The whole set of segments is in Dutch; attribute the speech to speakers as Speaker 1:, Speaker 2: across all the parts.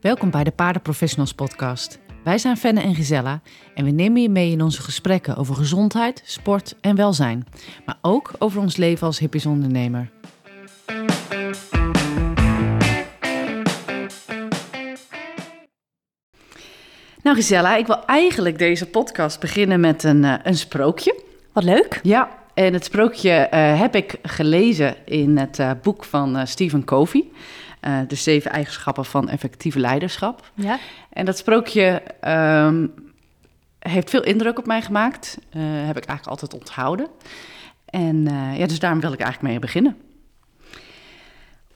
Speaker 1: Welkom bij de Paardenprofessionals podcast. Wij zijn Fenne en Gisella en we nemen je mee in onze gesprekken over gezondheid, sport en welzijn. Maar ook over ons leven als hippies ondernemer. Nou Gisella, ik wil eigenlijk deze podcast beginnen met een, uh, een sprookje.
Speaker 2: Wat leuk.
Speaker 1: Ja, en het sprookje uh, heb ik gelezen in het uh, boek van Stephen Covey. Uh, de zeven eigenschappen van effectief leiderschap.
Speaker 2: Ja.
Speaker 1: En dat sprookje um, heeft veel indruk op mij gemaakt. Uh, heb ik eigenlijk altijd onthouden. En uh, ja, dus daarom wil ik eigenlijk mee beginnen.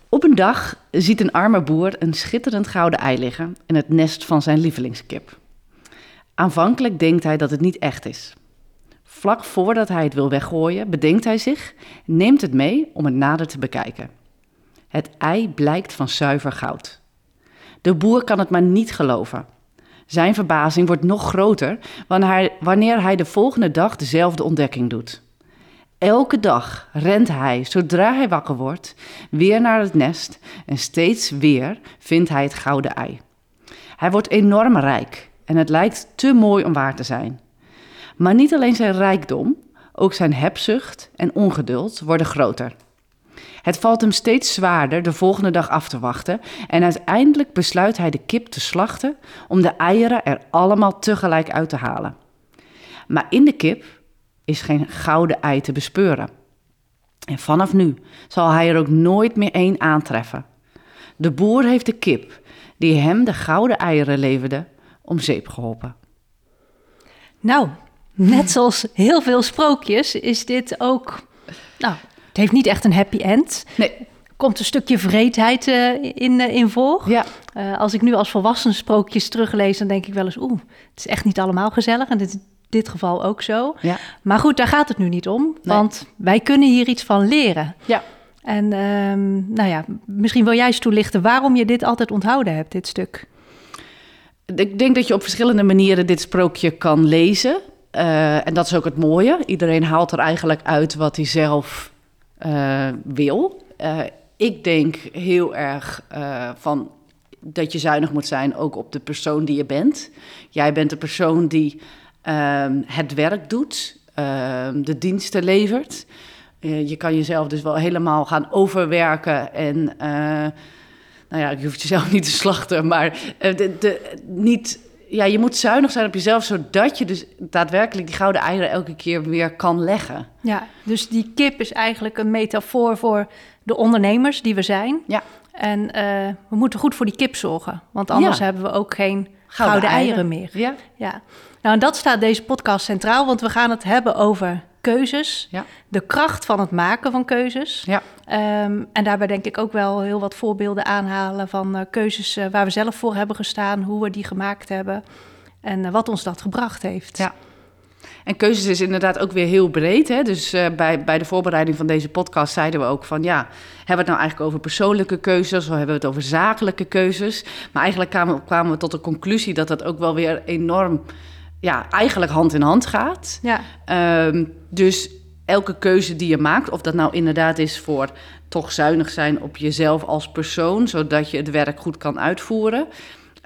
Speaker 1: Op een dag ziet een arme boer een schitterend gouden ei liggen in het nest van zijn lievelingskip. Aanvankelijk denkt hij dat het niet echt is. Vlak voordat hij het wil weggooien, bedenkt hij zich, neemt het mee om het nader te bekijken. Het ei blijkt van zuiver goud. De boer kan het maar niet geloven. Zijn verbazing wordt nog groter wanneer hij de volgende dag dezelfde ontdekking doet. Elke dag rent hij, zodra hij wakker wordt, weer naar het nest en steeds weer vindt hij het gouden ei. Hij wordt enorm rijk en het lijkt te mooi om waar te zijn. Maar niet alleen zijn rijkdom, ook zijn hebzucht en ongeduld worden groter. Het valt hem steeds zwaarder de volgende dag af te wachten en uiteindelijk besluit hij de kip te slachten om de eieren er allemaal tegelijk uit te halen. Maar in de kip is geen gouden ei te bespeuren. En vanaf nu zal hij er ook nooit meer één aantreffen. De boer heeft de kip, die hem de gouden eieren leverde, om zeep geholpen.
Speaker 2: Nou, net zoals heel veel sprookjes is dit ook nou, het heeft niet echt een happy end.
Speaker 1: Nee.
Speaker 2: Komt een stukje vreedheid uh, in, uh, in voor.
Speaker 1: Ja.
Speaker 2: Uh, als ik nu als volwassen sprookjes teruglees, dan denk ik wel eens... oeh, het is echt niet allemaal gezellig. En dit dit geval ook zo.
Speaker 1: Ja.
Speaker 2: Maar goed, daar gaat het nu niet om. Want wij kunnen hier iets van leren.
Speaker 1: Ja.
Speaker 2: En um, nou ja, misschien wil jij eens toelichten... waarom je dit altijd onthouden hebt, dit stuk.
Speaker 1: Ik denk dat je op verschillende manieren dit sprookje kan lezen... Uh, en dat is ook het mooie. Iedereen haalt er eigenlijk uit wat hij zelf uh, wil. Uh, ik denk heel erg uh, van dat je zuinig moet zijn ook op de persoon die je bent. Jij bent de persoon die ehm, het werk doet, ehm, de diensten levert. je kan jezelf dus wel helemaal gaan overwerken en nou ja, je hoeft jezelf niet te slachten, maar de, de, niet ja, je moet zuinig zijn op jezelf, zodat je dus daadwerkelijk die gouden eieren elke keer weer kan leggen.
Speaker 2: Ja, dus die kip is eigenlijk een metafoor voor de ondernemers die we zijn.
Speaker 1: Ja.
Speaker 2: En uh, we moeten goed voor die kip zorgen, want anders ja. hebben we ook geen gouden, gouden eieren. eieren. meer.
Speaker 1: Ja.
Speaker 2: ja. Nou, en dat staat deze podcast centraal, want we gaan het hebben over keuzes,
Speaker 1: ja.
Speaker 2: de kracht van het maken van keuzes.
Speaker 1: Ja.
Speaker 2: Um, en daarbij denk ik ook wel heel wat voorbeelden aanhalen van uh, keuzes uh, waar we zelf voor hebben gestaan, hoe we die gemaakt hebben en uh, wat ons dat gebracht heeft.
Speaker 1: Ja. En keuzes is inderdaad ook weer heel breed. Hè? Dus bij, bij de voorbereiding van deze podcast zeiden we ook van ja, hebben we het nou eigenlijk over persoonlijke keuzes of hebben we het over zakelijke keuzes? Maar eigenlijk kwamen, kwamen we tot de conclusie dat dat ook wel weer enorm ja, eigenlijk hand in hand gaat.
Speaker 2: Ja.
Speaker 1: Um, dus elke keuze die je maakt, of dat nou inderdaad is voor toch zuinig zijn op jezelf als persoon, zodat je het werk goed kan uitvoeren.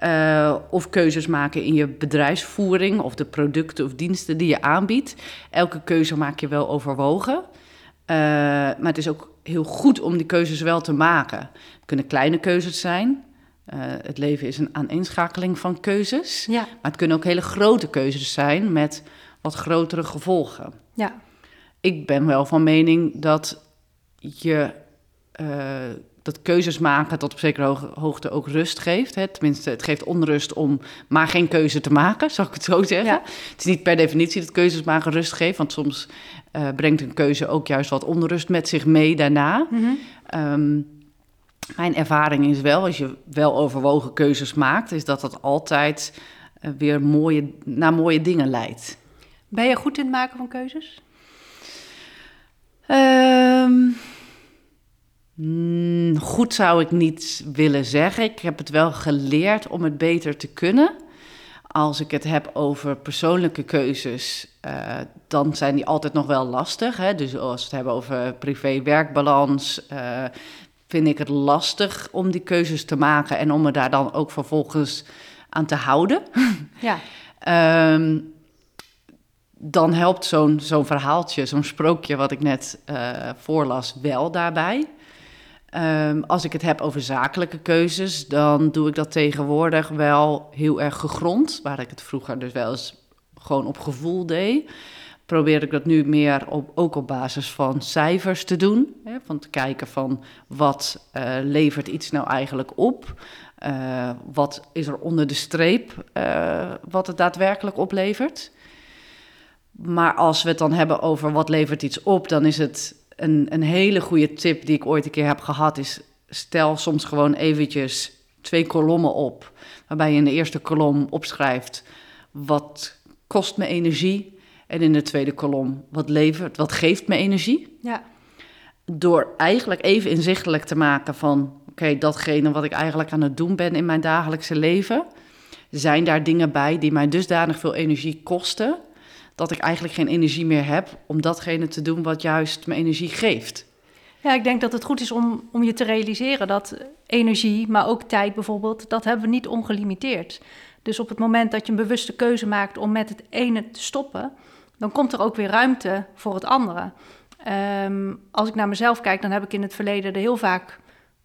Speaker 1: Uh, of keuzes maken in je bedrijfsvoering of de producten of diensten die je aanbiedt. Elke keuze maak je wel overwogen. Uh, maar het is ook heel goed om die keuzes wel te maken. Het kunnen kleine keuzes zijn. Uh, het leven is een aaneenschakeling van keuzes.
Speaker 2: Ja.
Speaker 1: Maar het kunnen ook hele grote keuzes zijn met wat grotere gevolgen.
Speaker 2: Ja.
Speaker 1: Ik ben wel van mening dat je uh, dat keuzes maken tot op zekere hoogte ook rust geeft. Hè? Tenminste, het geeft onrust om maar geen keuze te maken, zou ik het zo zeggen.
Speaker 2: Ja.
Speaker 1: Het is niet per definitie dat keuzes maken rust geeft, want soms uh, brengt een keuze ook juist wat onrust met zich mee daarna.
Speaker 2: Mm -hmm.
Speaker 1: um, mijn ervaring is wel, als je wel overwogen keuzes maakt, is dat dat altijd uh, weer mooie, naar mooie dingen leidt.
Speaker 2: Ben je goed in het maken van keuzes?
Speaker 1: Um, mm, goed zou ik niet willen zeggen. Ik heb het wel geleerd om het beter te kunnen. Als ik het heb over persoonlijke keuzes, uh, dan zijn die altijd nog wel lastig. Hè? Dus als we het hebben over privé-werkbalans, uh, vind ik het lastig om die keuzes te maken en om me daar dan ook vervolgens aan te houden.
Speaker 2: Ja.
Speaker 1: Ehm, dan helpt zo'n zo'n verhaaltje, zo'n sprookje wat ik net uh, voorlas, wel daarbij. Um, als ik het heb over zakelijke keuzes, dan doe ik dat tegenwoordig wel heel erg gegrond. Waar ik het vroeger dus wel eens gewoon op gevoel deed. Probeer ik dat nu meer op, ook op basis van cijfers te doen. Hè, van te kijken van wat uh, levert iets nou eigenlijk op. Uh, wat is er onder de streep uh, wat het daadwerkelijk oplevert. Maar als we het dan hebben over wat levert iets op, dan is het een, een hele goede tip die ik ooit een keer heb gehad. Is stel soms gewoon eventjes twee kolommen op. Waarbij je in de eerste kolom opschrijft wat kost me energie. En in de tweede kolom wat levert, wat geeft me energie.
Speaker 2: Ja.
Speaker 1: Door eigenlijk even inzichtelijk te maken van oké, datgene wat ik eigenlijk aan het doen ben in mijn dagelijkse leven. Zijn daar dingen bij die mij dusdanig veel energie kosten, dat ik eigenlijk geen energie meer heb om datgene te doen wat juist me energie geeft?
Speaker 2: Ja, ik denk dat het goed is om, om je te realiseren dat energie, maar ook tijd bijvoorbeeld, dat hebben we niet ongelimiteerd. Dus op het moment dat je een bewuste keuze maakt om met het ene te stoppen, dan komt er ook weer ruimte voor het andere. Um, als ik naar mezelf kijk, dan heb ik in het verleden er heel vaak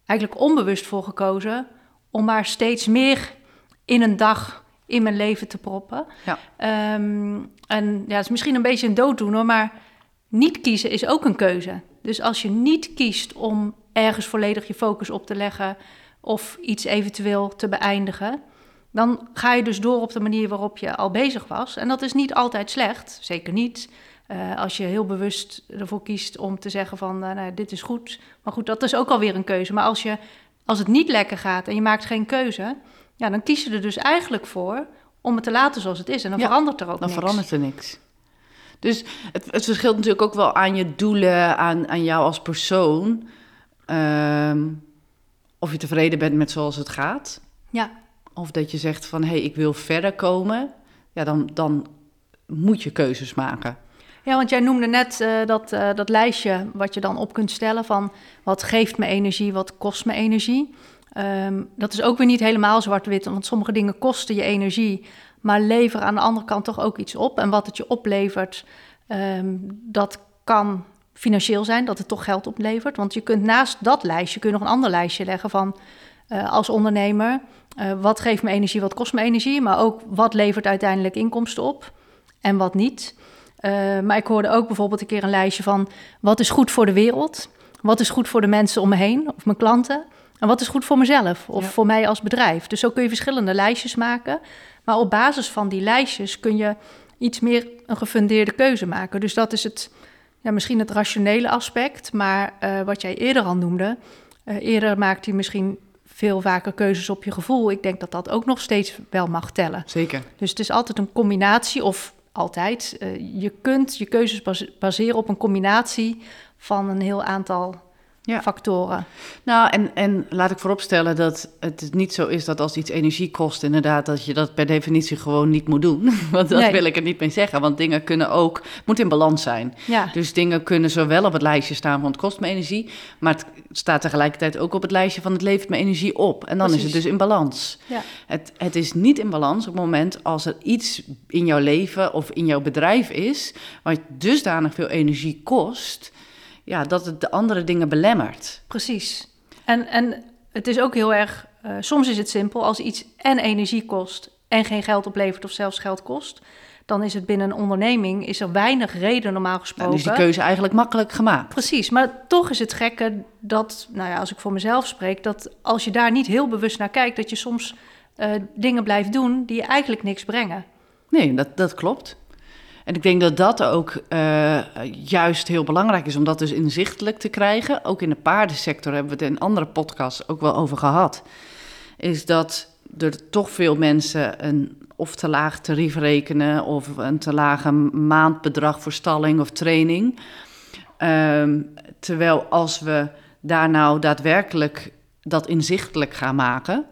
Speaker 2: eigenlijk onbewust voor gekozen om maar steeds meer in een dag in mijn leven te proppen.
Speaker 1: Ja.
Speaker 2: Um, en ja, het is misschien een beetje een dooddoener, maar niet kiezen is ook een keuze. Dus als je niet kiest om ergens volledig je focus op te leggen of iets eventueel te beëindigen, dan ga je dus door op de manier waarop je al bezig was. En dat is niet altijd slecht, zeker niet. Uh, als je heel bewust ervoor kiest om te zeggen van, uh, nou, dit is goed. Maar goed, dat is ook alweer een keuze. Maar als, je, als het niet lekker gaat en je maakt geen keuze, ja, dan kies je er dus eigenlijk voor om het te laten zoals het is. En dan ja, verandert er ook
Speaker 1: dan
Speaker 2: niks.
Speaker 1: Dan verandert er niks. Dus het, het, verschilt natuurlijk ook wel aan je doelen, aan, aan jou als persoon. Um, of je tevreden bent met zoals het gaat.
Speaker 2: Ja.
Speaker 1: Of dat je zegt van, hé, hey, ik wil verder komen. Ja, dan, dan moet je keuzes maken.
Speaker 2: Ja, want jij noemde net uh, dat, uh, dat lijstje wat je dan op kunt stellen van wat geeft me energie, wat kost me energie. Um, dat is ook weer niet helemaal zwart-wit, want sommige dingen kosten je energie, maar leveren aan de andere kant toch ook iets op. En wat het je oplevert, um, dat kan financieel zijn, dat het toch geld oplevert. Want je kunt naast dat lijstje kun je nog een ander lijstje leggen van uh, als ondernemer, wat geeft me energie, wat kost me energie, maar ook wat levert uiteindelijk inkomsten op en wat niet. Uh, maar ik hoorde ook bijvoorbeeld een keer een lijstje van wat is goed voor de wereld, wat is goed voor de mensen om me heen of mijn klanten en wat is goed voor mezelf of ja. voor mij als bedrijf. Dus zo kun je verschillende lijstjes maken, maar op basis van die lijstjes kun je iets meer een gefundeerde keuze maken. Dus dat is het, ja, misschien het rationele aspect, maar uh, wat jij eerder al noemde, uh, eerder maakt hij misschien veel vaker keuzes op je gevoel. Ik denk dat dat ook nog steeds wel mag tellen.
Speaker 1: Zeker.
Speaker 2: Dus het is altijd een combinatie of altijd. Uh, je kunt je keuzes baseren op een combinatie van een heel aantal ja. factoren.
Speaker 1: Nou, en, en laat ik vooropstellen dat het niet zo is dat als iets energie kost, inderdaad, dat je dat per definitie gewoon niet moet doen. Want dat nee. wil ik er niet mee zeggen. Want dingen kunnen ook, moet in balans zijn.
Speaker 2: Ja.
Speaker 1: Dus dingen kunnen zowel op het lijstje staan van het kost me energie, maar het staat tegelijkertijd ook op het lijstje van het levert me energie op. En dan Precies. is het dus in balans.
Speaker 2: Ja.
Speaker 1: Het, het is niet in balans op het moment als er iets in jouw leven of in jouw bedrijf is, wat dusdanig veel energie kost ja, dat het de andere dingen belemmert.
Speaker 2: Precies. En, en het is ook heel erg, uh, soms is het simpel, als iets en energie kost en geen geld oplevert of zelfs geld kost, dan is het binnen een onderneming is er weinig reden normaal gesproken.
Speaker 1: Dan is die keuze eigenlijk makkelijk gemaakt.
Speaker 2: Precies, maar toch is het gekke dat, nou ja, als ik voor mezelf spreek, dat als je daar niet heel bewust naar kijkt, dat je soms uh, dingen blijft doen die je eigenlijk niks brengen.
Speaker 1: Nee, dat, dat klopt. En ik denk dat dat ook uh, juist heel belangrijk is om dat dus inzichtelijk te krijgen. Ook in de paardensector hebben we het in andere podcasts ook wel over gehad. Is dat er toch veel mensen een of te laag tarief rekenen of een te lage maandbedrag voor stalling of training. Um, terwijl als we daar nou daadwerkelijk dat inzichtelijk gaan maken,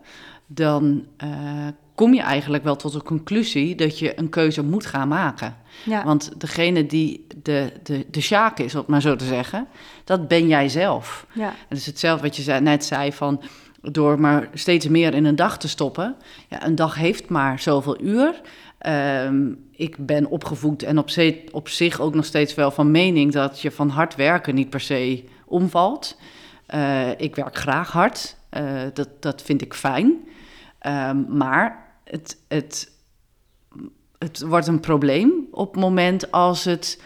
Speaker 1: dan uh, kom je eigenlijk wel tot de conclusie dat je een keuze moet gaan maken.
Speaker 2: Ja.
Speaker 1: Want degene die de, de, de sjaak is, om het maar zo te zeggen, dat ben jij zelf.
Speaker 2: ja.
Speaker 1: Het is hetzelfde wat je net zei van door maar steeds meer in een dag te stoppen. Ja, een dag heeft maar zoveel uur. Ehm, ik ben opgevoed en op, op zich ook nog steeds wel van mening dat je van hard werken niet per se omvalt. Eh, ik werk graag hard, Eh, dat, dat vind ik fijn. Ehm, maar het, het, het wordt een probleem op het moment als het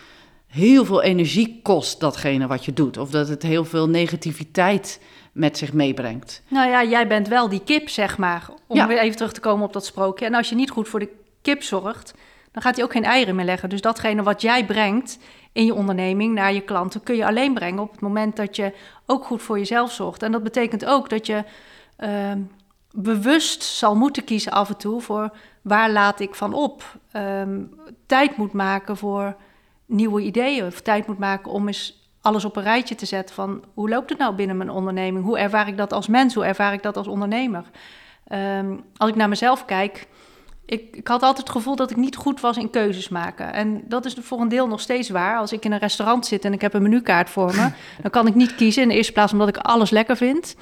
Speaker 1: heel veel energie kost, datgene wat je doet. Of dat het heel veel negativiteit met zich meebrengt.
Speaker 2: Nou ja, jij bent wel die kip, zeg maar. Om
Speaker 1: Ja.
Speaker 2: weer even terug te komen op dat sprookje. En als je niet goed voor de kip zorgt, dan gaat hij ook geen eieren meer leggen. Dus datgene wat jij brengt in je onderneming naar je klanten, kun je alleen brengen op het moment dat je ook goed voor jezelf zorgt. En dat betekent ook dat je ehm, bewust zal moeten kiezen af en toe voor waar laat ik van op. Ehm, tijd moet maken voor nieuwe ideeën. Of tijd moet maken om eens alles op een rijtje te zetten van hoe loopt het nou binnen mijn onderneming? Hoe ervaar ik dat als mens? Hoe ervaar ik dat als ondernemer? Ehm, als ik naar mezelf kijk, ik, ik had altijd het gevoel dat ik niet goed was in keuzes maken. En dat is voor een deel nog steeds waar. Als ik in een restaurant zit en ik heb een menukaart voor me, dan kan ik niet kiezen. In de eerste plaats omdat ik alles lekker vind.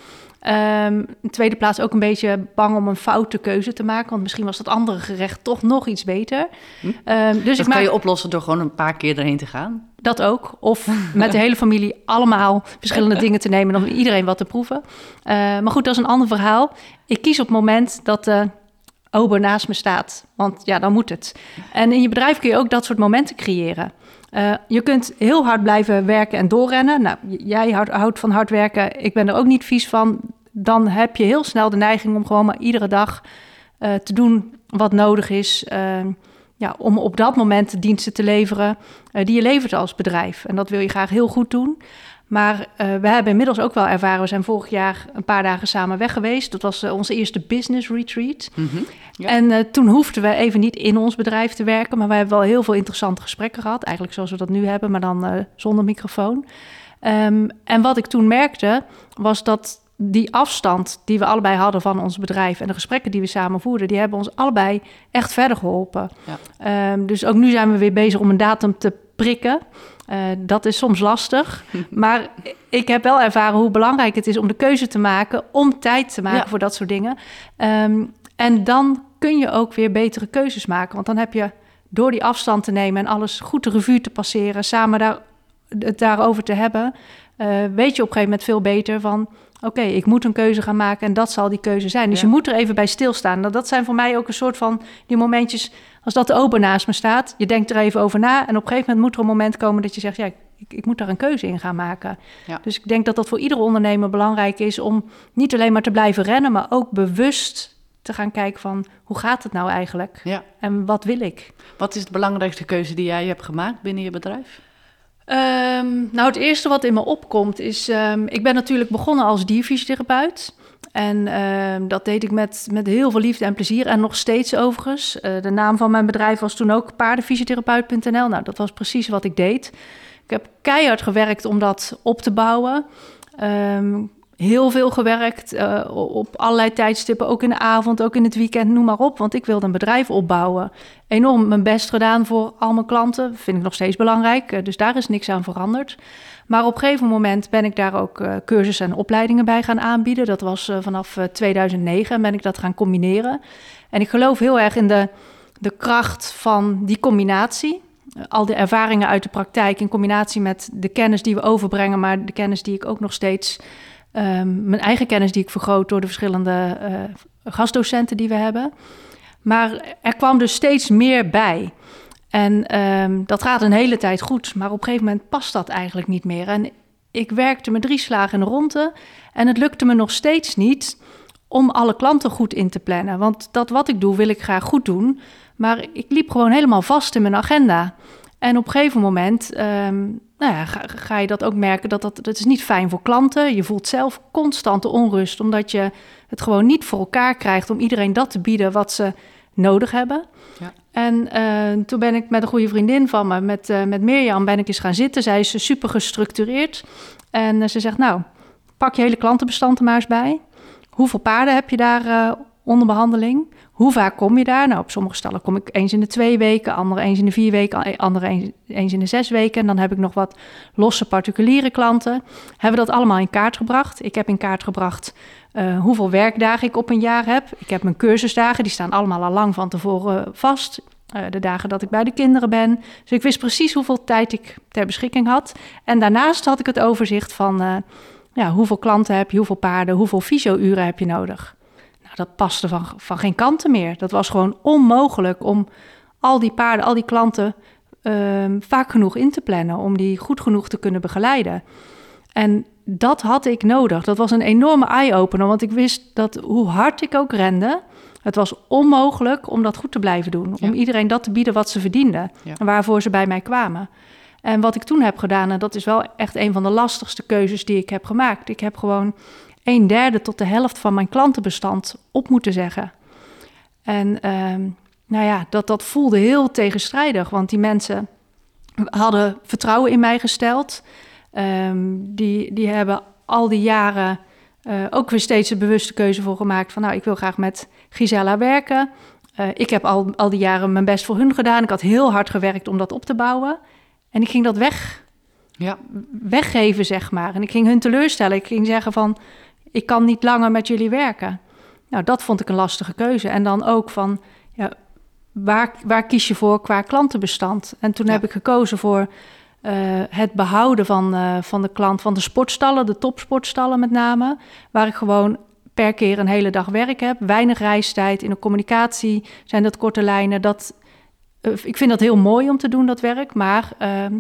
Speaker 2: Ehm, in de tweede plaats ook een beetje bang om een foute keuze te maken. Want misschien was dat andere gerecht toch nog iets beter. Ehm, dus
Speaker 1: dat
Speaker 2: ik
Speaker 1: kan
Speaker 2: maak
Speaker 1: je oplossen door gewoon een paar keer erheen te gaan.
Speaker 2: dat ook. Of met de hele familie allemaal verschillende dingen te nemen... om iedereen wat te proeven. Eh, maar goed, dat is een ander verhaal. Ik kies op het moment dat de ober naast me staat. Want ja, dan moet het. En in je bedrijf kun je ook dat soort momenten creëren. Eh, je kunt heel hard blijven werken en doorrennen. Nou, jij houdt, houdt van hard werken. Ik ben er ook niet vies van. Dan heb je heel snel de neiging om gewoon maar iedere dag eh, te doen wat nodig is. eh, ja, om op dat moment diensten te leveren eh, die je levert als bedrijf. En dat wil je graag heel goed doen. Maar eh, we hebben inmiddels ook wel ervaren, we zijn vorig jaar een paar dagen samen weg geweest. Dat was eh, onze eerste business retreat.
Speaker 1: Ja.
Speaker 2: En eh, toen hoefden we even niet in ons bedrijf te werken, maar we hebben wel heel veel interessante gesprekken gehad. Eigenlijk zoals we dat nu hebben, maar dan zonder microfoon. Ehm, en wat ik toen merkte, was dat die afstand die we allebei hadden van ons bedrijf en de gesprekken die we samen voerden, die hebben ons allebei echt verder geholpen.
Speaker 1: Ja.
Speaker 2: Ehm, dus ook nu zijn we weer bezig om een datum te prikken. Eh, dat is soms lastig, maar ik heb wel ervaren hoe belangrijk het is om de keuze te maken, om tijd te maken
Speaker 1: Ja.
Speaker 2: voor dat soort dingen. Ehm, en dan kun je ook weer betere keuzes maken, want dan heb je door die afstand te nemen en alles goed de revue te passeren, samen daar, het daarover te hebben, eh, weet je op een gegeven moment veel beter van, oké, ik moet een keuze gaan maken en dat zal die keuze zijn. Dus
Speaker 1: Ja.
Speaker 2: je moet er even bij stilstaan. Nou, dat zijn voor mij ook een soort van die momentjes, als dat de ober naast me staat, je denkt er even over na en op een gegeven moment moet er een moment komen dat je zegt, ja, ik, ik moet daar een keuze in gaan maken.
Speaker 1: Ja.
Speaker 2: Dus ik denk dat dat voor iedere ondernemer belangrijk is om niet alleen maar te blijven rennen, maar ook bewust te gaan kijken van hoe gaat het nou eigenlijk
Speaker 1: Ja.
Speaker 2: en wat wil ik?
Speaker 1: Wat is de belangrijkste keuze die jij hebt gemaakt binnen je bedrijf?
Speaker 2: Ehm, nou, het eerste wat in me opkomt is... ehm, ik ben natuurlijk begonnen als dierfysiotherapeut. En ehm, dat deed ik met, met heel veel liefde en plezier. En nog steeds overigens. Eh, de naam van mijn bedrijf was toen ook paardenfysiotherapeut.nl. Nou, dat was precies wat ik deed. Ik heb keihard gewerkt om dat op te bouwen. Ehm, heel veel gewerkt eh, op allerlei tijdstippen, ook in de avond, ook in het weekend, noem maar op. Want ik wilde een bedrijf opbouwen. Enorm mijn best gedaan voor al mijn klanten. Vind ik nog steeds belangrijk, eh, dus daar is niks aan veranderd. Maar op een gegeven moment ben ik daar ook eh, cursussen en opleidingen bij gaan aanbieden. Dat was eh, vanaf eh, 2009 en ben ik dat gaan combineren. En ik geloof heel erg in de, de kracht van die combinatie. Eh, al de ervaringen uit de praktijk in combinatie met de kennis die we overbrengen, maar de kennis die ik ook nog steeds, ehm, mijn eigen kennis die ik vergroot door de verschillende eh, gastdocenten die we hebben. Maar er kwam dus steeds meer bij. En ehm, dat gaat een hele tijd goed, maar op een gegeven moment past dat eigenlijk niet meer. En ik werkte met drie slagen in de ronde en het lukte me nog steeds niet om alle klanten goed in te plannen. Want dat wat ik doe, wil ik graag goed doen. Maar ik liep gewoon helemaal vast in mijn agenda. En op een gegeven moment ehm, nou ja, ga, ga je dat ook merken dat, dat dat is niet fijn voor klanten. Je voelt zelf constante onrust, omdat je het gewoon niet voor elkaar krijgt om iedereen dat te bieden wat ze nodig hebben.
Speaker 1: Ja.
Speaker 2: En eh, toen ben ik met een goede vriendin van me, met, eh, met Mirjam, ben ik eens gaan zitten. Zij is super gestructureerd. En eh, ze zegt, nou, pak je hele klantenbestand er maar eens bij. Hoeveel paarden heb je daar onder behandeling. Hoe vaak kom je daar? Nou, op sommige stallen kom ik eens in de twee weken, andere eens in de vier weken, andere eens, in de zes weken. En dan heb ik nog wat losse particuliere klanten. Hebben dat allemaal in kaart gebracht. Ik heb in kaart gebracht uh, hoeveel werkdagen ik op een jaar heb. Ik heb mijn cursusdagen, die staan allemaal al lang van tevoren vast. Uh, de dagen dat ik bij de kinderen ben. Dus ik wist precies hoeveel tijd ik ter beschikking had. En daarnaast had ik het overzicht van ja, hoeveel klanten heb je, hoeveel paarden, hoeveel fysio-uren heb je nodig. Nou, dat paste van, van geen kanten meer. Dat was gewoon onmogelijk om al die paarden, al die klanten ehm, vaak genoeg in te plannen. Om die goed genoeg te kunnen begeleiden. En dat had ik nodig. Dat was een enorme eye-opener, want ik wist dat hoe hard ik ook rende, het was onmogelijk om dat goed te blijven doen. Om iedereen dat te bieden wat ze verdienden en waarvoor ze bij mij kwamen. En wat ik toen heb gedaan, en dat is wel echt een van de lastigste keuzes die ik heb gemaakt. Ik heb gewoon een derde tot de helft van mijn klantenbestand op moeten zeggen. En ehm, nou ja, dat, dat voelde heel tegenstrijdig, want die mensen hadden vertrouwen in mij gesteld. Um, die, die hebben al die jaren uh, ook weer steeds een bewuste keuze voor gemaakt van nou, ik wil graag met Gisela werken. Uh, ik heb al, al die jaren mijn best voor hun gedaan. Ik had heel hard gewerkt om dat op te bouwen. En ik ging dat weg, ja. weggeven, zeg maar. En ik ging hun teleurstellen. Ik ging zeggen van, ik kan niet langer met jullie werken. Nou, dat vond ik een lastige keuze. En dan ook van, ja, waar, waar kies je voor qua klantenbestand? En toen heb ik gekozen voor uh, het behouden van, uh, van de klant, van de sportstallen, de topsportstallen met name, waar ik gewoon per keer een hele dag werk heb, weinig reistijd in de communicatie, zijn dat korte lijnen. Dat, uh, ik vind dat heel mooi om te doen, dat werk, maar ehm,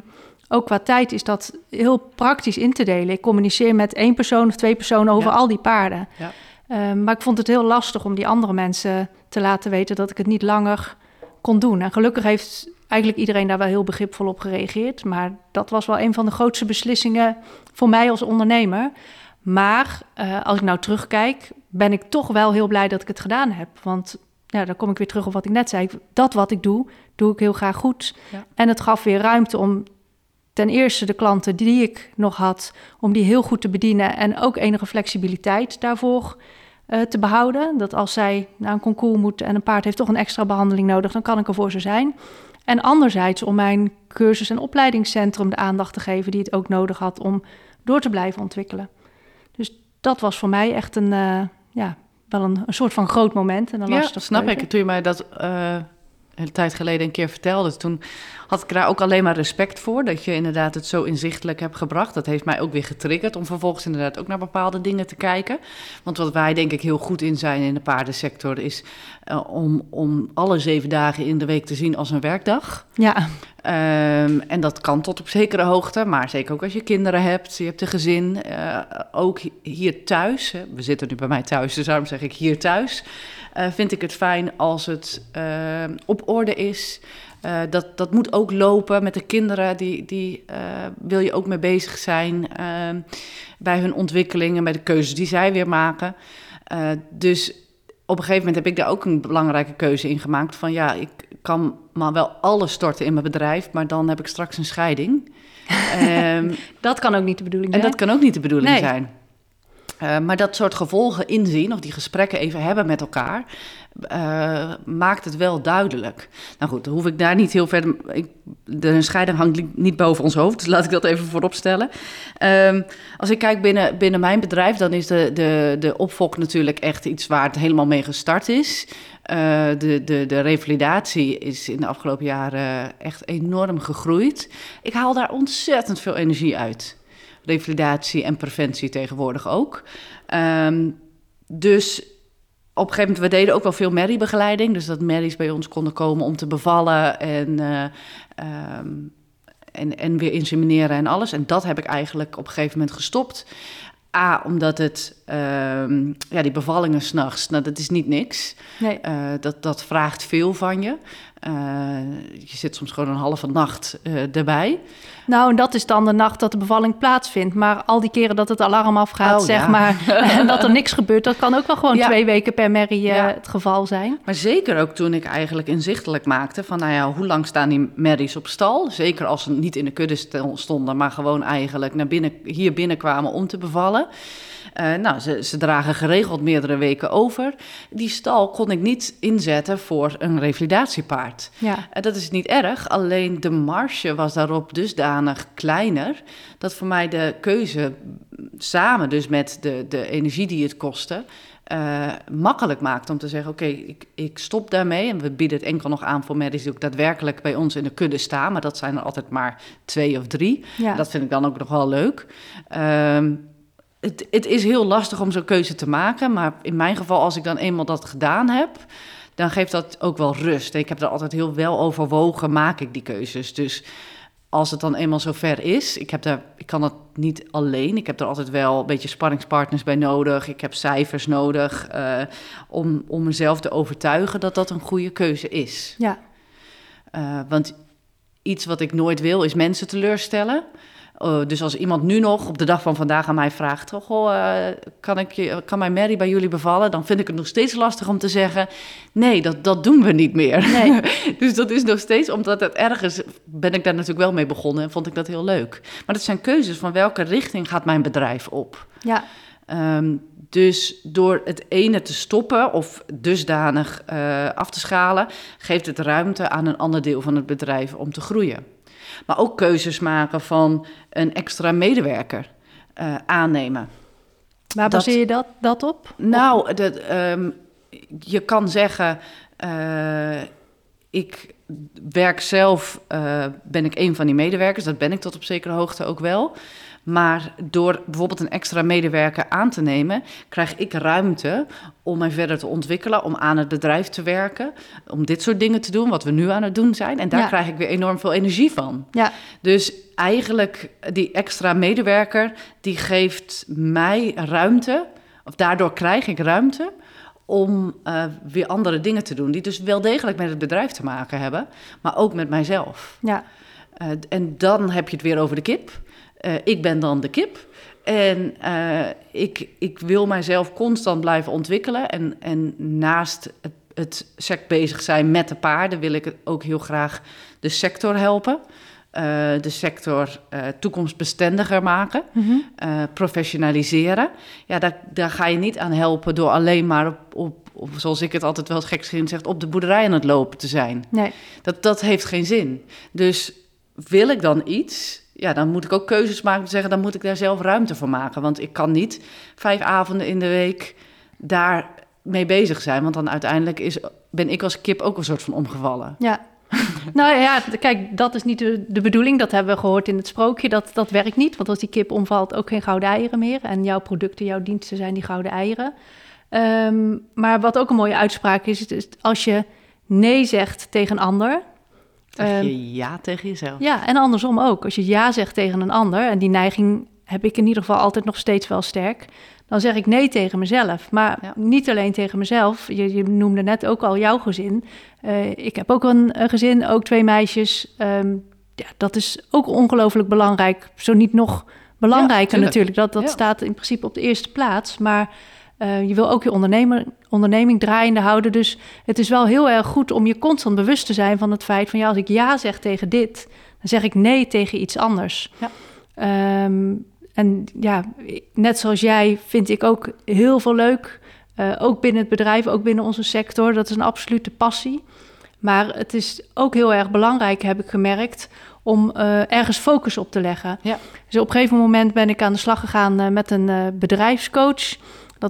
Speaker 2: ook qua tijd is dat heel praktisch in te delen. Ik communiceer met één persoon of twee personen over al die paarden. Ja. Ehm, maar ik vond het heel lastig om die andere mensen te laten weten dat ik het niet langer kon doen. En gelukkig heeft eigenlijk iedereen daar wel heel begripvol op gereageerd. Maar dat was wel een van de grootste beslissingen voor mij als ondernemer. Maar uh, als ik nou terugkijk, ben ik toch wel heel blij dat ik het gedaan heb. Want ja, dan kom ik weer terug op wat ik net zei. Dat wat ik doe, doe ik heel graag goed. Ja. En het gaf weer ruimte om ten eerste de klanten die ik nog had, om die heel goed te bedienen en ook enige flexibiliteit daarvoor uh, te behouden. Dat als zij naar een concours moet en een paard heeft toch een extra behandeling nodig, dan kan ik er voor ze zijn. En anderzijds om mijn cursus- en opleidingscentrum de aandacht te geven die het ook nodig had om door te blijven ontwikkelen. Dus dat was voor mij echt een, uh, ja, wel een, een, soort van groot moment. En een
Speaker 1: ja, snap ik. Toen je mij dat uh, een tijd geleden een keer vertelde, toen had ik daar ook alleen maar respect voor. Dat je inderdaad het zo inzichtelijk hebt gebracht. Dat heeft mij ook weer getriggerd om vervolgens inderdaad ook naar bepaalde dingen te kijken. Want wat wij denk ik heel goed in zijn in de paardensector is uh, om, om alle zeven dagen in de week te zien als een werkdag.
Speaker 2: Ja.
Speaker 1: Um, en dat kan tot op zekere hoogte, maar zeker ook als je kinderen hebt, je hebt een gezin, uh, ook hier thuis. Hè, we zitten nu bij mij thuis, dus daarom zeg ik hier thuis. Uh, vind ik het fijn als het op orde is. Uh, dat, dat moet ook lopen met de kinderen, die, die wil je ook mee bezig zijn uh, bij hun ontwikkeling en bij de keuzes die zij weer maken. dus op een gegeven moment heb ik daar ook een belangrijke keuze in gemaakt. Van ja, ik kan maar wel alles storten in mijn bedrijf, maar dan heb ik straks een scheiding.
Speaker 2: um, dat kan ook niet de bedoeling zijn.
Speaker 1: En dat kan ook niet de bedoeling nee. zijn. Uh, maar dat soort gevolgen inzien, of die gesprekken even hebben met elkaar, uh, maakt het wel duidelijk. Nou goed, dan hoef ik daar niet heel verder. Ik, de scheiding hangt niet boven ons hoofd, dus laat ik dat even voorop stellen. Um, als ik kijk binnen, binnen mijn bedrijf, dan is de, de, de opfok natuurlijk echt iets waar het helemaal mee gestart is. Uh, de, de, de revalidatie is in de afgelopen jaren echt enorm gegroeid. Ik haal daar ontzettend veel energie uit. Revalidatie en preventie tegenwoordig ook. Um, dus op een gegeven moment, we deden ook wel veel merriebegeleiding. Dus dat merries bij ons konden komen om te bevallen en, uh, um, en, en weer insemineren en alles. En dat heb ik eigenlijk op een gegeven moment gestopt. A, omdat het, um, ja, die bevallingen s'nachts, nou, dat is niet niks. Nee. Uh, dat, dat vraagt veel van je. Uh, je zit soms gewoon een halve nacht uh, erbij.
Speaker 2: Nou, en dat is dan de nacht dat de bevalling plaatsvindt. Maar al die keren dat het alarm afgaat, oh, zeg ja. maar, en dat er niks gebeurt, dat kan ook wel gewoon ja. twee weken per merrie ja. het geval zijn.
Speaker 1: Maar zeker ook toen ik eigenlijk inzichtelijk maakte van, nou ja, hoe lang staan die merries op stal? Zeker als ze niet in de kudde stonden, maar gewoon eigenlijk naar binnen, hier binnenkwamen om te bevallen. Uh, nou, ze, ze, dragen geregeld meerdere weken over. Die stal kon ik niet inzetten voor een revalidatiepaard. Ja. Uh, dat is niet erg, alleen de marge was daarop dusdanig kleiner... dat voor mij de keuze samen dus met de, de energie die het kostte... Uh, makkelijk maakt om te zeggen: Oké, ik, ik, stop daarmee. En we bieden het enkel nog aan voor medici die ook daadwerkelijk bij ons in de kudde staan. Maar dat zijn er altijd maar twee of drie. Ja. Dat vind ik dan ook nog wel leuk. Uh, het, het, is heel lastig om zo'n keuze te maken. Maar in mijn geval, als ik dan eenmaal dat gedaan heb. Dan geeft dat ook wel rust. Ik heb er altijd heel wel overwogen, maak ik die keuzes. Dus als het dan eenmaal zover is, ik, heb daar, ik kan dat niet alleen. Ik heb er altijd wel een beetje sparringspartners bij nodig. Ik heb cijfers nodig uh, om, om mezelf te overtuigen dat dat een goede keuze is. Ja. Uh, want iets wat ik nooit wil, is mensen teleurstellen. Uh, dus als iemand nu nog op de dag van vandaag aan mij vraagt: Goh, uh, kan, ik je, kan mijn Mary bij jullie bevallen? Dan vind ik het nog steeds lastig om te zeggen: Nee, dat, dat doen we niet meer. Nee. dus dat is nog steeds, omdat het ergens ben ik daar natuurlijk wel mee begonnen en vond ik dat heel leuk. Maar dat zijn keuzes van welke richting gaat mijn bedrijf op? Ja. Um, dus door het ene te stoppen of dusdanig uh, af te schalen, geeft het ruimte aan een ander deel van het bedrijf om te groeien. Maar ook keuzes maken van een extra medewerker uh, aannemen.
Speaker 2: Waar baseer je dat, dat op?
Speaker 1: Nou, dat, um, je kan zeggen, uh, ik werk zelf, uh, ben ik een van die medewerkers. Dat ben ik tot op zekere hoogte ook wel. Maar door bijvoorbeeld een extra medewerker aan te nemen, krijg ik ruimte om mij verder te ontwikkelen, om aan het bedrijf te werken, om dit soort dingen te doen, wat we nu aan het doen zijn. En daar krijg ik weer enorm veel energie van. Ja. Dus eigenlijk die extra medewerker, die geeft mij ruimte, of daardoor krijg ik ruimte om uh, weer andere dingen te doen, die dus wel degelijk met het bedrijf te maken hebben, maar ook met mijzelf. Ja. Uh, en dan heb je het weer over de kip. Uh, ik ben dan de kip. En uh, ik, ik wil mijzelf constant blijven ontwikkelen. En, en naast het, het sect bezig zijn met de paarden, wil ik ook heel graag de sector helpen. Uh, de sector toekomstbestendiger maken, mm -hmm. professionaliseren. Ja, daar, daar ga je niet aan helpen door alleen maar op, op, op zoals ik het altijd wel gekscherend zeg, op de boerderij aan het lopen te zijn. Nee. Dat, dat heeft geen zin. Dus wil ik dan iets, ja, dan moet ik ook keuzes maken om te zeggen, dan moet ik daar zelf ruimte voor maken. Want ik kan niet vijf avonden in de week daar mee bezig zijn. Want dan uiteindelijk is, ben ik als kip ook een soort van omgevallen.
Speaker 2: Ja. nou ja, kijk, dat is niet de, de, bedoeling. Dat hebben we gehoord in het sprookje. Dat, dat werkt niet. Want als die kip omvalt, ook geen gouden eieren meer. En jouw producten, jouw diensten zijn die gouden eieren. Um, maar wat ook een mooie uitspraak is, is als je nee zegt tegen een ander,
Speaker 1: Zeg je ehm, ja tegen jezelf?
Speaker 2: Ja, en andersom ook. Als je ja zegt tegen een ander, en die neiging heb ik in ieder geval altijd nog steeds wel sterk, dan zeg ik nee tegen mezelf. Maar niet alleen tegen mezelf. Je, je, noemde net ook al jouw gezin. Uh, ik heb ook een, een, gezin, ook twee meisjes. Um, ja, dat is ook ongelooflijk belangrijk. Zo niet nog belangrijker ja, natuurlijk. Dat, dat staat in principe op de eerste plaats. Maar uh, je wil ook je ondernemer, onderneming draaiende houden. Dus het is wel heel erg goed om je constant bewust te zijn van het feit van ja, als ik ja zeg tegen dit, dan zeg ik nee tegen iets anders. Ja. Um, en ja, net zoals jij vind ik ook heel veel leuk. Uh, ook binnen het bedrijf, ook binnen onze sector. Dat is een absolute passie. Maar het is ook heel erg belangrijk, heb ik gemerkt, om uh, ergens focus op te leggen. Ja. Dus op een gegeven moment ben ik aan de slag gegaan uh, met een bedrijfscoach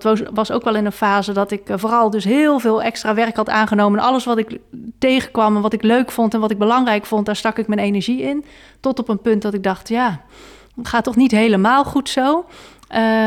Speaker 2: dat was, ook wel in een fase dat ik eh, vooral dus heel veel extra werk had aangenomen. Alles wat ik tegenkwam en wat ik leuk vond en wat ik belangrijk vond, daar stak ik mijn energie in. Tot op een punt dat ik dacht, ja, het gaat toch niet helemaal goed zo.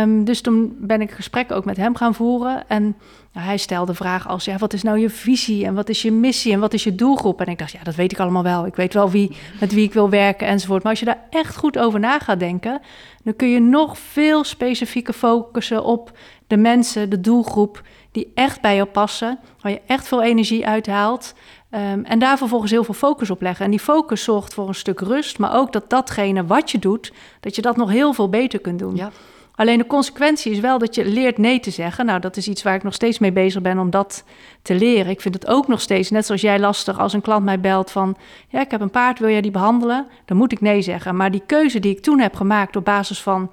Speaker 2: Um, dus toen ben ik gesprek ook met hem gaan voeren. En nou, hij stelde vragen als, ja, wat is nou je visie en wat is je missie en wat is je doelgroep? En ik dacht, ja, dat weet ik allemaal wel. Ik weet wel wie, met wie ik wil werken enzovoort. Maar als je daar echt goed over na gaat denken, dan kun je nog veel specifieker focussen op de mensen, de doelgroep die echt bij jou passen, waar je echt veel energie uithaalt. Um, en daar vervolgens heel veel focus op leggen. En die focus zorgt voor een stuk rust, maar ook dat datgene wat je doet, dat je dat nog heel veel beter kunt doen. Ja. Alleen de consequentie is wel dat je leert nee te zeggen. Nou, dat is iets waar ik nog steeds mee bezig ben om dat te leren. Ik vind het ook nog steeds, net zoals jij, lastig als een klant mij belt van... ja, ik heb een paard, wil jij die behandelen? Dan moet ik nee zeggen. Maar die keuze die ik toen heb gemaakt op basis van...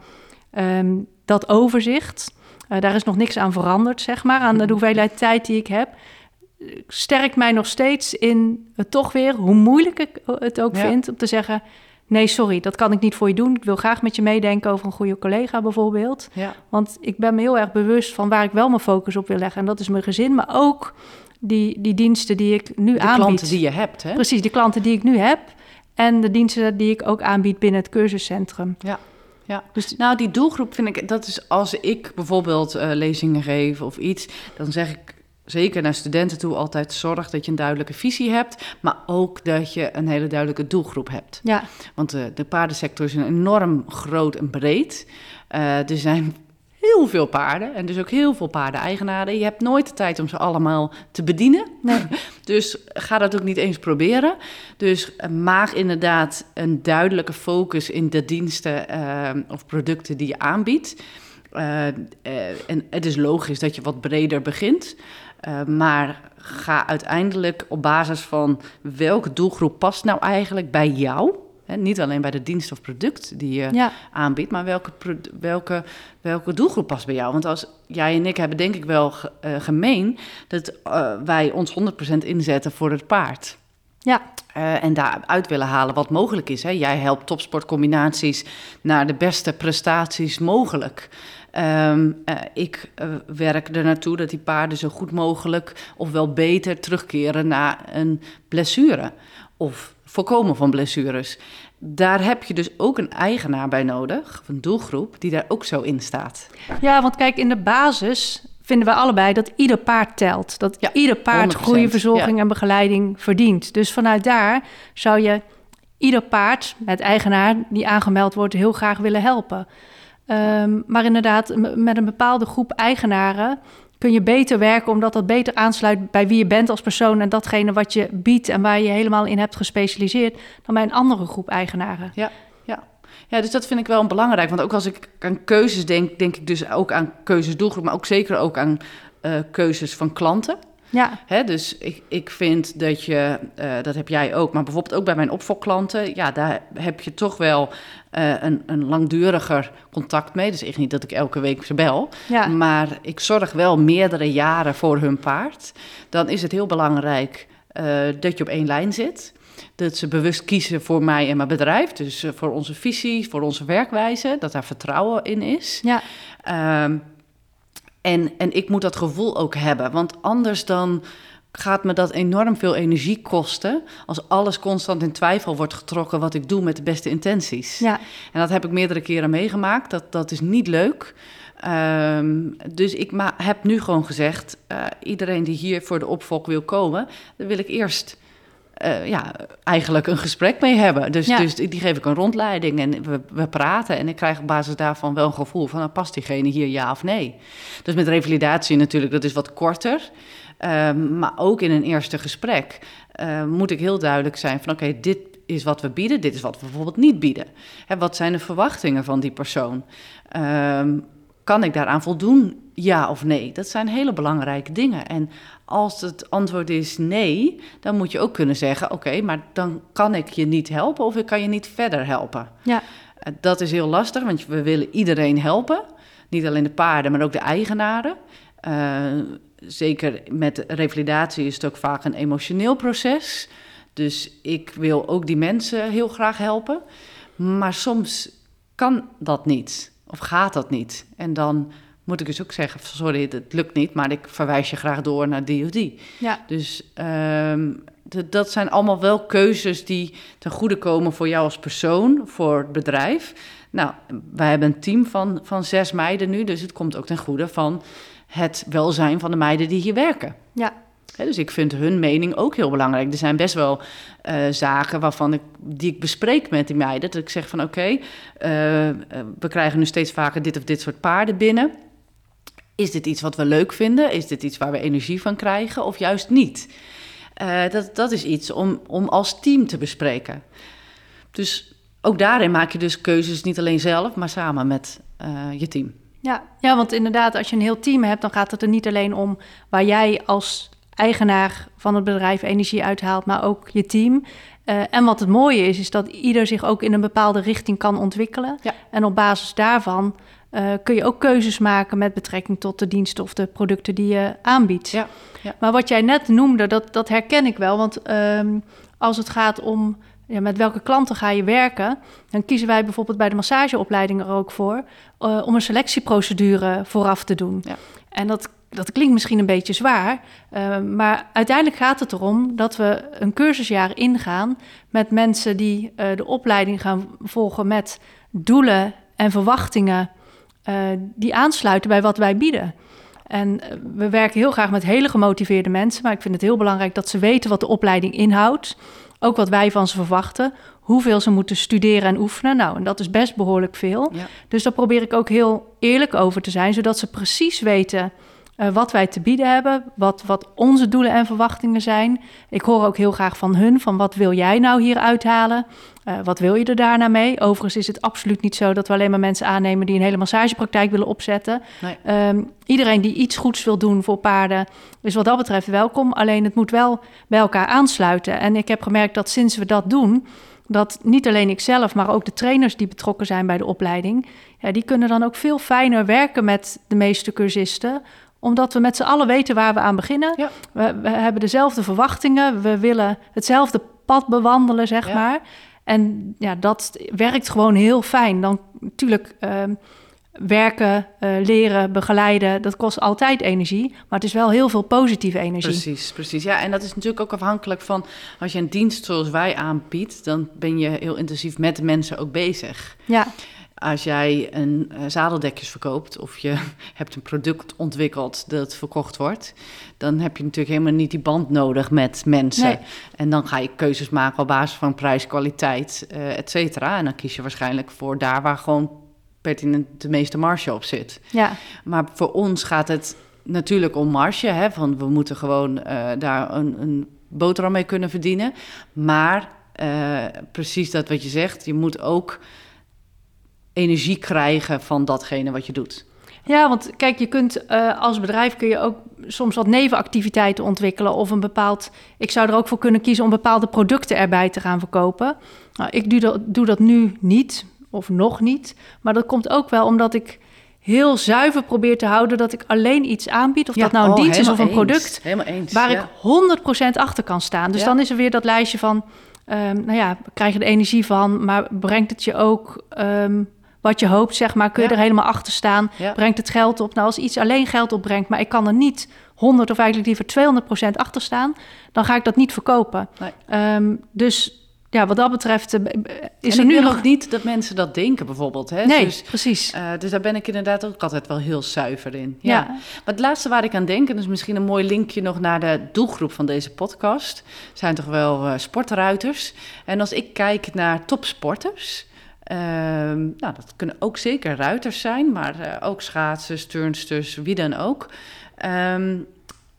Speaker 2: Um, dat overzicht, uh, daar is nog niks aan veranderd, zeg maar, aan de hoeveelheid tijd die ik heb. Sterkt mij nog steeds in het toch weer, hoe moeilijk ik het ook vind, om te zeggen: nee, sorry, dat kan ik niet voor je doen. Ik wil graag met je meedenken over een goede collega bijvoorbeeld.
Speaker 1: Ja.
Speaker 2: Want ik ben me heel erg bewust van waar ik wel mijn focus op wil leggen. En dat is mijn gezin, maar ook die, die diensten die ik nu
Speaker 1: de
Speaker 2: aanbied.
Speaker 1: klanten die je hebt, hè?
Speaker 2: Precies, de klanten die ik nu heb. En de diensten die ik ook aanbied binnen het cursuscentrum.
Speaker 1: Ja. Ja, dus nou, die doelgroep vind ik, dat is als ik bijvoorbeeld uh, lezingen geef of iets, dan zeg ik zeker naar studenten toe altijd zorg dat je een duidelijke visie hebt, maar ook dat je een hele duidelijke doelgroep hebt.
Speaker 2: Ja.
Speaker 1: Want uh, de paardensector is enorm groot en breed. Uh, er zijn heel veel paarden en dus ook heel veel paardeneigenaren. Je hebt nooit de tijd om ze allemaal te bedienen.
Speaker 2: Nee.
Speaker 1: Dus ga dat ook niet eens proberen. Dus maak inderdaad een duidelijke focus in de diensten uh, of producten die je aanbiedt. Uh, uh, en het is logisch dat je wat breder begint. Uh, maar ga uiteindelijk op basis van welke doelgroep past nou eigenlijk bij jou. Hè, niet alleen bij de dienst of product die je
Speaker 2: Ja.
Speaker 1: aanbiedt, maar welke, welke, welke doelgroep past bij jou. Want als jij en ik hebben denk ik wel eh, gemeen dat eh, wij ons 100% inzetten voor het paard.
Speaker 2: Ja,
Speaker 1: Eh, en daaruit willen halen wat mogelijk is. Hè. Jij helpt topsportcombinaties naar de beste prestaties mogelijk. Ehm, eh, ik eh, werk er naartoe dat die paarden zo goed mogelijk, of wel beter, terugkeren na een blessure. Of voorkomen van blessures. Daar heb je dus ook een eigenaar bij nodig, een doelgroep, die daar ook zo in staat.
Speaker 2: Ja, want kijk, in de basis vinden we allebei dat ieder paard telt. Dat
Speaker 1: Ja,
Speaker 2: ieder paard
Speaker 1: 100%,
Speaker 2: goede verzorging en begeleiding verdient. Dus vanuit daar zou je ieder paard met eigenaar die aangemeld wordt heel graag willen helpen. Ehm, maar inderdaad, met een bepaalde groep eigenaren kun je beter werken omdat dat beter aansluit bij wie je bent als persoon en datgene wat je biedt en waar je helemaal in hebt gespecialiseerd dan bij een andere groep eigenaren.
Speaker 1: Ja, ja. ja, dus dat vind ik wel belangrijk. Want ook als ik aan keuzes denk, denk ik dus ook aan keuzes doelgroep, maar ook zeker ook aan eh, keuzes van klanten.
Speaker 2: Ja,
Speaker 1: Hè, dus ik, ik vind dat je, eh, dat heb jij ook, maar bijvoorbeeld ook bij mijn opvolgklanten, ja, daar heb je toch wel eh, een, een langduriger contact mee. Dus echt niet dat ik elke week ze bel,
Speaker 2: ja.
Speaker 1: maar ik zorg wel meerdere jaren voor hun paard. Dan is het heel belangrijk eh, dat je op één lijn zit. Dat ze bewust kiezen voor mij en mijn bedrijf. Dus eh, voor onze visie, voor onze werkwijze. Dat daar vertrouwen in is.
Speaker 2: ja.
Speaker 1: Ehm, en, en ik moet dat gevoel ook hebben. Want anders dan gaat me dat enorm veel energie kosten. Als alles constant in twijfel wordt getrokken wat ik doe met de beste intenties.
Speaker 2: ja.
Speaker 1: En dat heb ik meerdere keren meegemaakt. Dat, dat is niet leuk. Ehm, dus ik ma- heb nu gewoon gezegd: eh, iedereen die hier voor de opvolg wil komen, daar wil ik eerst. eh, ja, eigenlijk een gesprek mee hebben. Dus,
Speaker 2: Ja.
Speaker 1: dus die geef ik een rondleiding en we, we praten. En ik krijg op basis daarvan wel een gevoel van... Nou, past diegene hier ja of nee? Dus met revalidatie natuurlijk, dat is wat korter. Ehm, maar ook in een eerste gesprek eh, moet ik heel duidelijk zijn van... oké, dit is wat we bieden, dit is wat we bijvoorbeeld niet bieden. Hè, wat zijn de verwachtingen van die persoon? Ehm, kan ik daaraan voldoen, ja of nee? Dat zijn hele belangrijke dingen. En als het antwoord is nee, dan moet je ook kunnen zeggen: oké, maar dan kan ik je niet helpen of ik kan je niet verder helpen.
Speaker 2: ja.
Speaker 1: Eh, Dat is heel lastig, want we willen iedereen helpen. Niet alleen de paarden, maar ook de eigenaren. Eh, zeker met revalidatie is het ook vaak een emotioneel proces. Dus ik wil ook die mensen heel graag helpen. Maar soms kan dat niet of gaat dat niet. En dan moet ik dus ook zeggen: sorry, het lukt niet, maar ik verwijs je graag door naar die of die.
Speaker 2: ja.
Speaker 1: Dus ehm, dat zijn allemaal wel keuzes die ten goede komen voor jou als persoon, voor het bedrijf. Nou, wij hebben een team van, van zes meiden nu, dus het komt ook ten goede van het welzijn van de meiden die hier werken.
Speaker 2: ja.
Speaker 1: Dus ik vind hun mening ook heel belangrijk. Er zijn best wel eh, zaken waarvan ik, die ik bespreek met die meiden. Dat ik zeg van oké, eh, eh, we krijgen nu steeds vaker dit of dit soort paarden binnen. Is dit iets wat we leuk vinden? Is dit iets waar we energie van krijgen of juist niet? Dat, dat is iets om, om als team te bespreken. Dus ook daarin maak je dus keuzes niet alleen zelf, maar samen met je team.
Speaker 2: Ja, ja, want inderdaad, als je een heel team hebt, dan gaat het er niet alleen om waar jij als eigenaar van het bedrijf energie uithaalt, maar ook je team. Eh, en wat het mooie is, is dat ieder zich ook in een bepaalde richting kan ontwikkelen.
Speaker 1: Ja.
Speaker 2: En op basis daarvan eh, kun je ook keuzes maken met betrekking tot de diensten of de producten die je aanbiedt.
Speaker 1: Ja, ja.
Speaker 2: Maar wat jij net noemde, dat, dat herken ik wel. Want ehm, als het gaat om ja, met welke klanten ga je werken, dan kiezen wij bijvoorbeeld bij de massageopleiding er ook voor eh, om een selectieprocedure vooraf te doen.
Speaker 1: Ja.
Speaker 2: En dat, dat klinkt misschien een beetje zwaar, eh, maar uiteindelijk gaat het erom dat we een cursusjaar ingaan met mensen die eh, de opleiding gaan volgen met doelen en verwachtingen die aansluiten bij wat wij bieden. En we werken heel graag met hele gemotiveerde mensen, maar ik vind het heel belangrijk dat ze weten wat de opleiding inhoudt. Ook wat wij van ze verwachten, hoeveel ze moeten studeren en oefenen. Nou, en dat is best behoorlijk veel.
Speaker 1: Ja.
Speaker 2: Dus daar probeer ik ook heel eerlijk over te zijn, zodat ze precies weten eh, wat wij te bieden hebben, wat, wat onze doelen en verwachtingen zijn. Ik hoor ook heel graag van hun, van wat wil jij nou hier uithalen? Eh, wat wil je er daarna mee? Overigens is het absoluut niet zo dat we alleen maar mensen aannemen die een hele massagepraktijk willen opzetten.
Speaker 1: Nee.
Speaker 2: Ehm, iedereen die iets goeds wil doen voor paarden is wat dat betreft welkom. Alleen het moet wel bij elkaar aansluiten. En ik heb gemerkt dat sinds we dat doen, dat niet alleen ik zelf, maar ook de trainers die betrokken zijn bij de opleiding, ja, die kunnen dan ook veel fijner werken met de meeste cursisten omdat we met z'n allen weten waar we aan beginnen.
Speaker 1: Ja.
Speaker 2: We, we hebben dezelfde verwachtingen. We willen hetzelfde pad bewandelen, zeg
Speaker 1: Ja.
Speaker 2: maar. En ja, dat werkt gewoon heel fijn. Dan natuurlijk ehm, werken, eh, leren, begeleiden, dat kost altijd energie. Maar het is wel heel veel positieve energie.
Speaker 1: Precies, precies. Ja, en dat is natuurlijk ook afhankelijk van als je een dienst zoals wij aanbiedt, dan ben je heel intensief met de mensen ook bezig.
Speaker 2: Ja,
Speaker 1: Als jij een eh, zadeldekjes verkoopt of je hebt een product ontwikkeld dat verkocht wordt, dan heb je natuurlijk helemaal niet die band nodig met mensen.
Speaker 2: Nee.
Speaker 1: En dan ga je keuzes maken op basis van prijs, kwaliteit, eh et cetera. En dan kies je waarschijnlijk voor daar waar gewoon pertinent de meeste marge op zit.
Speaker 2: ja,
Speaker 1: Maar voor ons gaat het natuurlijk om marge. Hè, van we moeten gewoon eh, daar een, een boterham mee kunnen verdienen. Maar precies dat wat je zegt, je moet ook energie krijgen van datgene wat je doet.
Speaker 2: Ja, want kijk, je kunt eh, als bedrijf kun je ook soms wat nevenactiviteiten ontwikkelen of een bepaald. Ik zou er ook voor kunnen kiezen om bepaalde producten erbij te gaan verkopen. Nou, ik doe dat, doe dat nu niet of nog niet, maar dat komt ook wel omdat ik heel zuiver probeer te houden dat ik alleen iets aanbied, of dat nou een
Speaker 1: oh,
Speaker 2: dienst is of een product,
Speaker 1: eens, Helemaal eens.
Speaker 2: waar
Speaker 1: ja.
Speaker 2: ik 100% achter kan staan. Dus
Speaker 1: Ja.
Speaker 2: dan is er weer dat lijstje van, ehm, nou ja, krijg je er energie van, maar brengt het je ook ehm, wat je hoopt, zeg maar, kun je
Speaker 1: Ja.
Speaker 2: er helemaal achter staan,
Speaker 1: Ja.
Speaker 2: brengt het geld op. Nou, als iets alleen geld opbrengt, maar ik kan er niet 100 of eigenlijk liever 200% achter staan, dan ga ik dat niet verkopen.
Speaker 1: Nee.
Speaker 2: Ehm, dus ja, wat dat betreft eh, is
Speaker 1: en
Speaker 2: er nu nog...
Speaker 1: niet dat mensen dat denken, bijvoorbeeld. Hè?
Speaker 2: Nee,
Speaker 1: Dus,
Speaker 2: precies.
Speaker 1: eh, dus daar ben ik inderdaad ook altijd wel heel zuiver in.
Speaker 2: Ja.
Speaker 1: Ja. Maar het laatste waar ik aan denk, en dat is misschien een mooi linkje nog naar de doelgroep van deze podcast, zijn toch wel eh, sportruiters. En als ik kijk naar topsporters, nou, dat kunnen ook zeker ruiters zijn, maar eh, ook schaatsers, turnsters, wie dan ook. Ehm,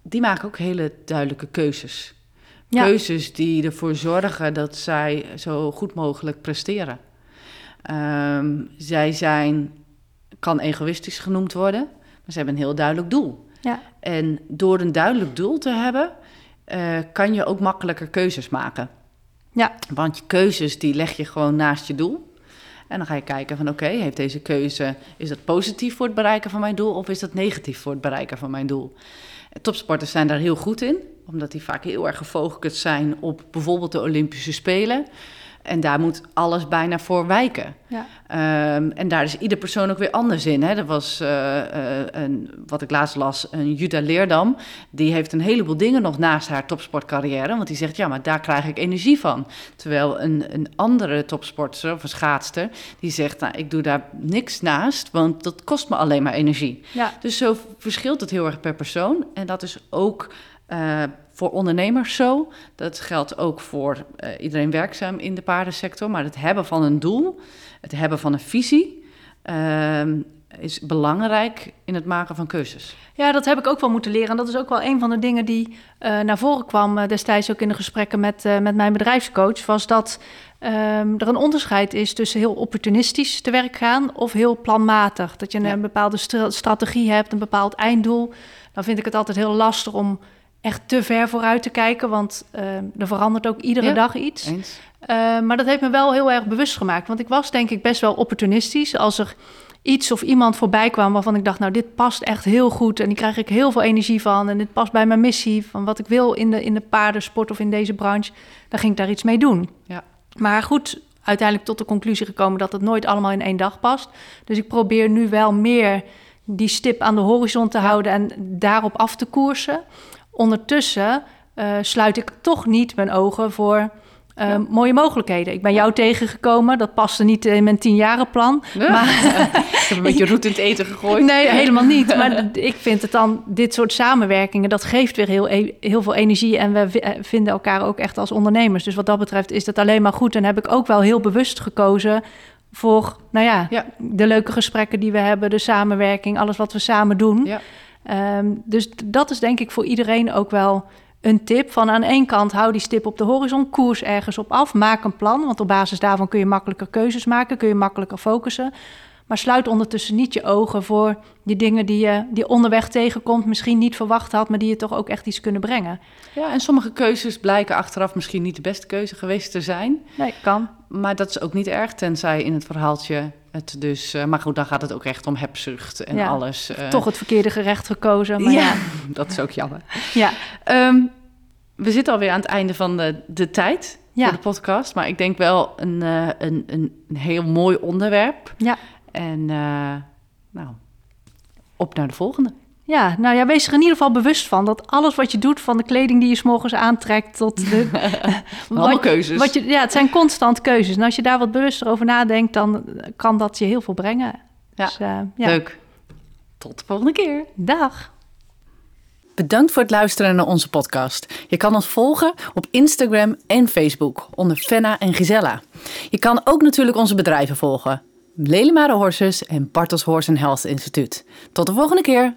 Speaker 1: die maken ook hele duidelijke keuzes.
Speaker 2: Ja.
Speaker 1: Keuzes die ervoor zorgen dat zij zo goed mogelijk presteren. Ehm, zij zijn, kan egoïstisch genoemd worden, maar ze hebben een heel duidelijk doel.
Speaker 2: Ja.
Speaker 1: En door een duidelijk doel te hebben, eh, kan je ook makkelijker keuzes maken.
Speaker 2: Ja.
Speaker 1: Want je keuzes die leg je gewoon naast je doel. En dan ga je kijken van oké, heeft deze keuze, is dat positief voor het bereiken van mijn doel of is dat negatief voor het bereiken van mijn doel? Topsporters zijn daar heel goed in, omdat die vaak heel erg gefocust zijn op bijvoorbeeld de Olympische Spelen. En daar moet alles bijna voor wijken.
Speaker 2: Ja.
Speaker 1: Ehm, en daar is ieder persoon ook weer anders in. Hè. Er was, eh, eh, een, wat ik laatst las, een Juda Leerdam. Die heeft een heleboel dingen nog naast haar topsportcarrière. Want die zegt, ja, maar daar krijg ik energie van. Terwijl een, een andere topsporter of een schaatster... die zegt, nou, ik doe daar niks naast, want dat kost me alleen maar energie.
Speaker 2: Ja.
Speaker 1: Dus zo verschilt het heel erg per persoon. En dat is ook eh, voor ondernemers zo. Dat geldt ook voor eh, iedereen werkzaam in de paardensector. Maar het hebben van een doel, het hebben van een visie, ehm, is belangrijk in het maken van keuzes.
Speaker 2: Ja, dat heb ik ook wel moeten leren. En dat is ook wel een van de dingen die eh, naar voren kwam eh, destijds ook in de gesprekken met, met mijn bedrijfscoach. Was dat ehm, er een onderscheid is tussen heel opportunistisch te werk gaan of heel planmatig. Dat je een,
Speaker 1: Ja.
Speaker 2: bepaalde stra- strategie hebt, een bepaald einddoel. Dan vind ik het altijd heel lastig om echt te ver vooruit te kijken. Want ehm, er verandert ook iedere
Speaker 1: Ja.
Speaker 2: dag iets. Uh, maar dat heeft me wel heel erg bewust gemaakt. Want ik was denk ik best wel opportunistisch. Als er iets of iemand voorbij kwam waarvan ik dacht, nou, dit past echt heel goed en die krijg ik heel veel energie van en dit past bij mijn missie van wat ik wil in de, in de paardensport of in deze branche, dan ging ik daar iets mee doen.
Speaker 1: Ja.
Speaker 2: Maar goed, uiteindelijk tot de conclusie gekomen dat het nooit allemaal in één dag past. Dus ik probeer nu wel meer die stip aan de horizon te houden en daarop af te koersen. Ondertussen uh, sluit ik toch niet mijn ogen voor uh, mooie mogelijkheden. Ik ben jou tegengekomen. Dat paste niet in mijn tienjarenplan.
Speaker 1: Ja. Maar ik heb een beetje roet in het eten gegooid.
Speaker 2: Nee, helemaal niet. Maar ik vind het dan, dit soort samenwerkingen, dat geeft weer heel, e-, heel veel energie. En we eh, vinden elkaar ook echt als ondernemers. Dus wat dat betreft is dat alleen maar goed. En heb ik ook wel heel bewust gekozen voor, nou ja,
Speaker 1: Ja.
Speaker 2: de leuke gesprekken die we hebben, de samenwerking, alles wat we samen doen. Ehm, dus dat is denk ik voor iedereen ook wel een tip. Van aan één kant hou die stip op de horizon, koers ergens op af, maak een plan. Want op basis daarvan kun je makkelijker keuzes maken, kun je makkelijker focussen. Maar sluit ondertussen niet je ogen voor die dingen die je die onderweg tegenkomt, misschien niet verwacht had, maar die je toch ook echt iets kunnen brengen.
Speaker 1: Ja, en sommige keuzes blijken achteraf misschien niet de beste keuze geweest te zijn.
Speaker 2: Nee, kan.
Speaker 1: Maar dat is ook niet erg, tenzij in het verhaaltje het dus... eh, maar goed, dan gaat het ook echt om hebzucht en
Speaker 2: Ja,
Speaker 1: alles. eh.
Speaker 2: Toch het verkeerde gerecht gekozen. Maar ja,
Speaker 1: ja, dat is ook jammer.
Speaker 2: ja.
Speaker 1: Ehm, we zitten alweer aan het einde van de, de tijd
Speaker 2: Ja.
Speaker 1: voor de podcast. Maar ik denk wel een, eh, een, een, een heel mooi onderwerp.
Speaker 2: Ja.
Speaker 1: En eh, nou, op naar de volgende.
Speaker 2: Ja, nou ja, wees er in ieder geval bewust van dat alles wat je doet, van de kleding die je 's morgens aantrekt tot de.
Speaker 1: Allemaal keuzes.
Speaker 2: wat je, ja, het zijn constant keuzes. En als je daar wat bewuster over nadenkt, dan kan dat je heel veel brengen.
Speaker 1: Ja.
Speaker 2: Dus, eh, ja.
Speaker 1: Leuk. Tot de volgende keer.
Speaker 2: Dag.
Speaker 1: Bedankt voor het luisteren naar onze podcast. Je kan ons volgen op Instagram en Facebook onder Fenna en Gisella. Je kan ook natuurlijk onze bedrijven volgen. Lelimare Horses en Bartels Horse Health Instituut. Tot de volgende keer.